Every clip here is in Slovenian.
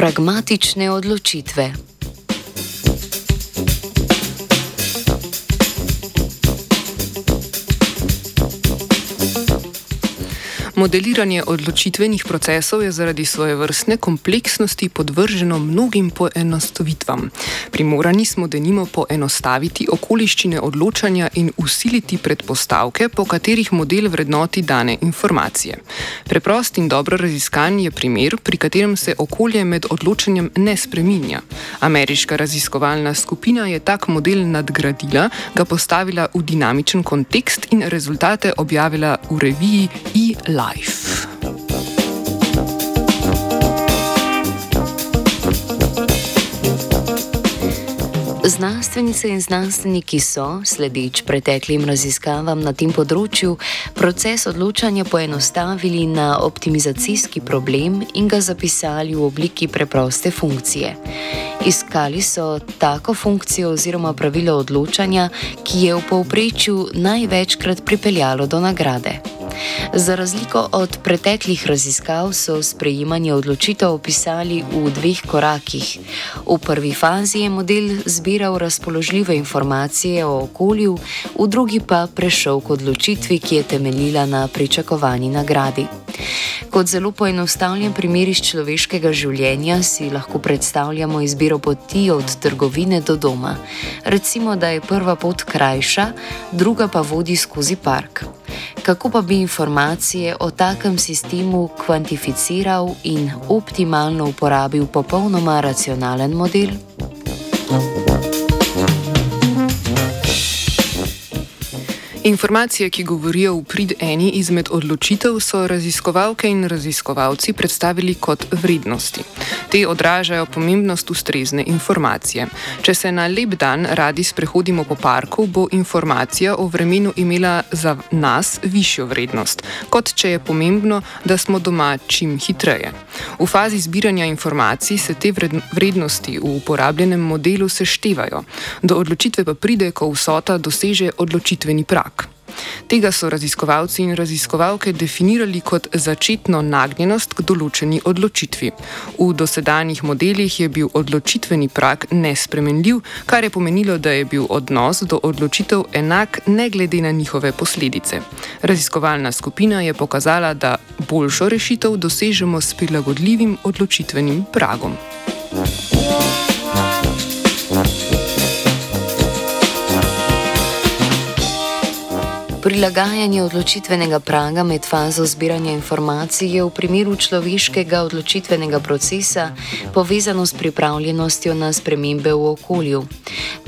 pragmatične odločitve. Modeliranje odločitvenih procesov je zaradi svoje vrstne kompleksnosti podvrženo mnogim poenostavitvam. Primorani smo denimo poenostaviti okoliščine odločanja in usiliti predpostavke, po katerih model vrednoti dane informacije. Preprost in dobro raziskan je primer, pri katerem se okolje med odločanjem ne spreminja. Ameriška raziskovalna skupina je tak model nadgradila, ga postavila v dinamičen kontekst in rezultate objavila v reviji E-Life life. Znanstvenice in znanstveniki so, sledeč preteklim raziskavam na tem področju, proces odločanja poenostavili na optimizacijski problem in ga zapisali v obliki preproste funkcije. Iskali so tako funkcijo oziroma pravilo odločanja, ki je v povprečju največkrat pripeljalo do nagrade. Za razliko od preteklih raziskav so sprejemanje odločitev opisali v dveh korakih. V prvi fazi je model zbiral razpoložljive informacije o okolju, v drugi pa prešel k odločitvi, ki je temeljila na pričakovani nagradi. Kot zelo poenostavljen primer iz človeškega življenja si lahko predstavljamo izbiro poti od trgovine do doma. Recimo, da je prva pot krajša, druga pa vodi skozi park kako pa bi informacije o takem sistemu kvantificiral in optimalno uporabil popolnoma racionalen model? Informacije, ki govorijo v prid eni izmed odločitev, so raziskovalke in raziskovalci predstavili kot vrednosti. Te odražajo pomembnost ustrezne informacije. Če se na lep dan radi sprehodimo po parku, bo informacija o vremenu imela za nas višjo vrednost, kot če je pomembno, da smo doma čim hitreje. V fazi zbiranja informacij se te vrednosti v uporabljenem modelu seštevajo, do odločitve pa pride, ko vsota doseže odločitveni prak. Tega so raziskovalci in raziskovalke definirali kot začetno nagnjenost k določeni odločitvi. V dosedanjih modelih je bil odločitveni prak nespremenljiv, kar je pomenilo, da je bil odnos do odločitev enak ne glede na njihove posledice. Raziskovalna skupina je pokazala, da boljšo rešitev dosežemo s prilagodljivim odločitvenim pragom. Prilagajanje odločitvenega praga med fazo zbiranja informacij je v primeru človeškega odločitvenega procesa povezano s pripravljenostjo na spremembe v okolju.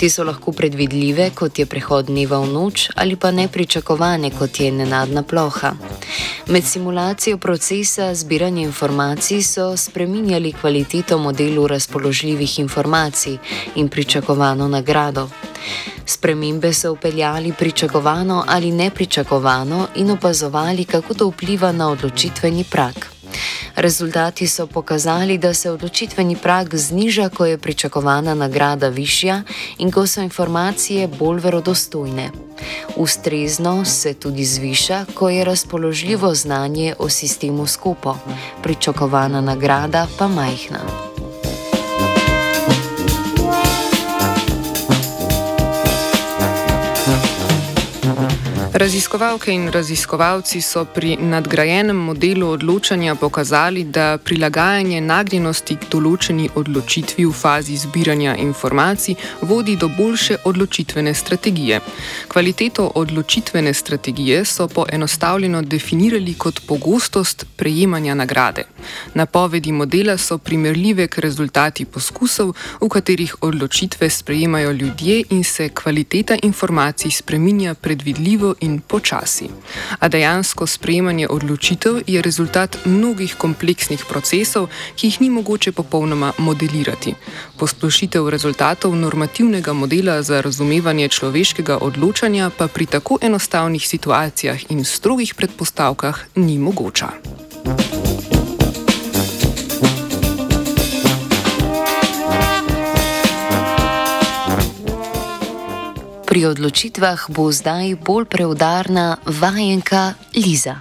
Te so lahko predvidljive, kot je prehod dneva v noč, ali pa nepričakovane, kot je nenadna ploha. Med simulacijo procesa zbiranja informacij so spreminjali kvaliteto modelu razpoložljivih informacij in pričakovano nagrado. Spremembe so upeljali pričakovano ali nepričakovano in opazovali, kako to vpliva na odločitveni prak. Rezultati so pokazali, da se odločitveni prag zniža, ko je pričakovana nagrada višja in ko so informacije bolj verodostojne. Ustrezno se tudi zviša, ko je razpoložljivo znanje o sistemu skupo, pričakovana nagrada pa majhna. Raziskovalke in raziskovalci so pri nadgrajenem modelu odločanja pokazali, da prilagajanje nagnjenosti k določeni odločitvi v fazi zbiranja informacij vodi do boljše odločitvene strategije. Kvaliteto odločitvene strategije so poenostavljeno definirali kot pogostost prejemanja nagrade. Napovedi modela so primerljive k rezultati poskusov, v katerih odločitve sprejemajo ljudje in se kvaliteta informacij spreminja predvidljivo in počasi. A dejansko sprejemanje odločitev je rezultat mnogih kompleksnih procesov, ki jih ni mogoče popolnoma modelirati. Posplošitev rezultatov normativnega modela za razumevanje človeškega odločanja pa pri tako enostavnih situacijah in strogih predpostavkah ni mogoča. Pri odločitvah bo zdaj bolj preudarna vajenka Liza.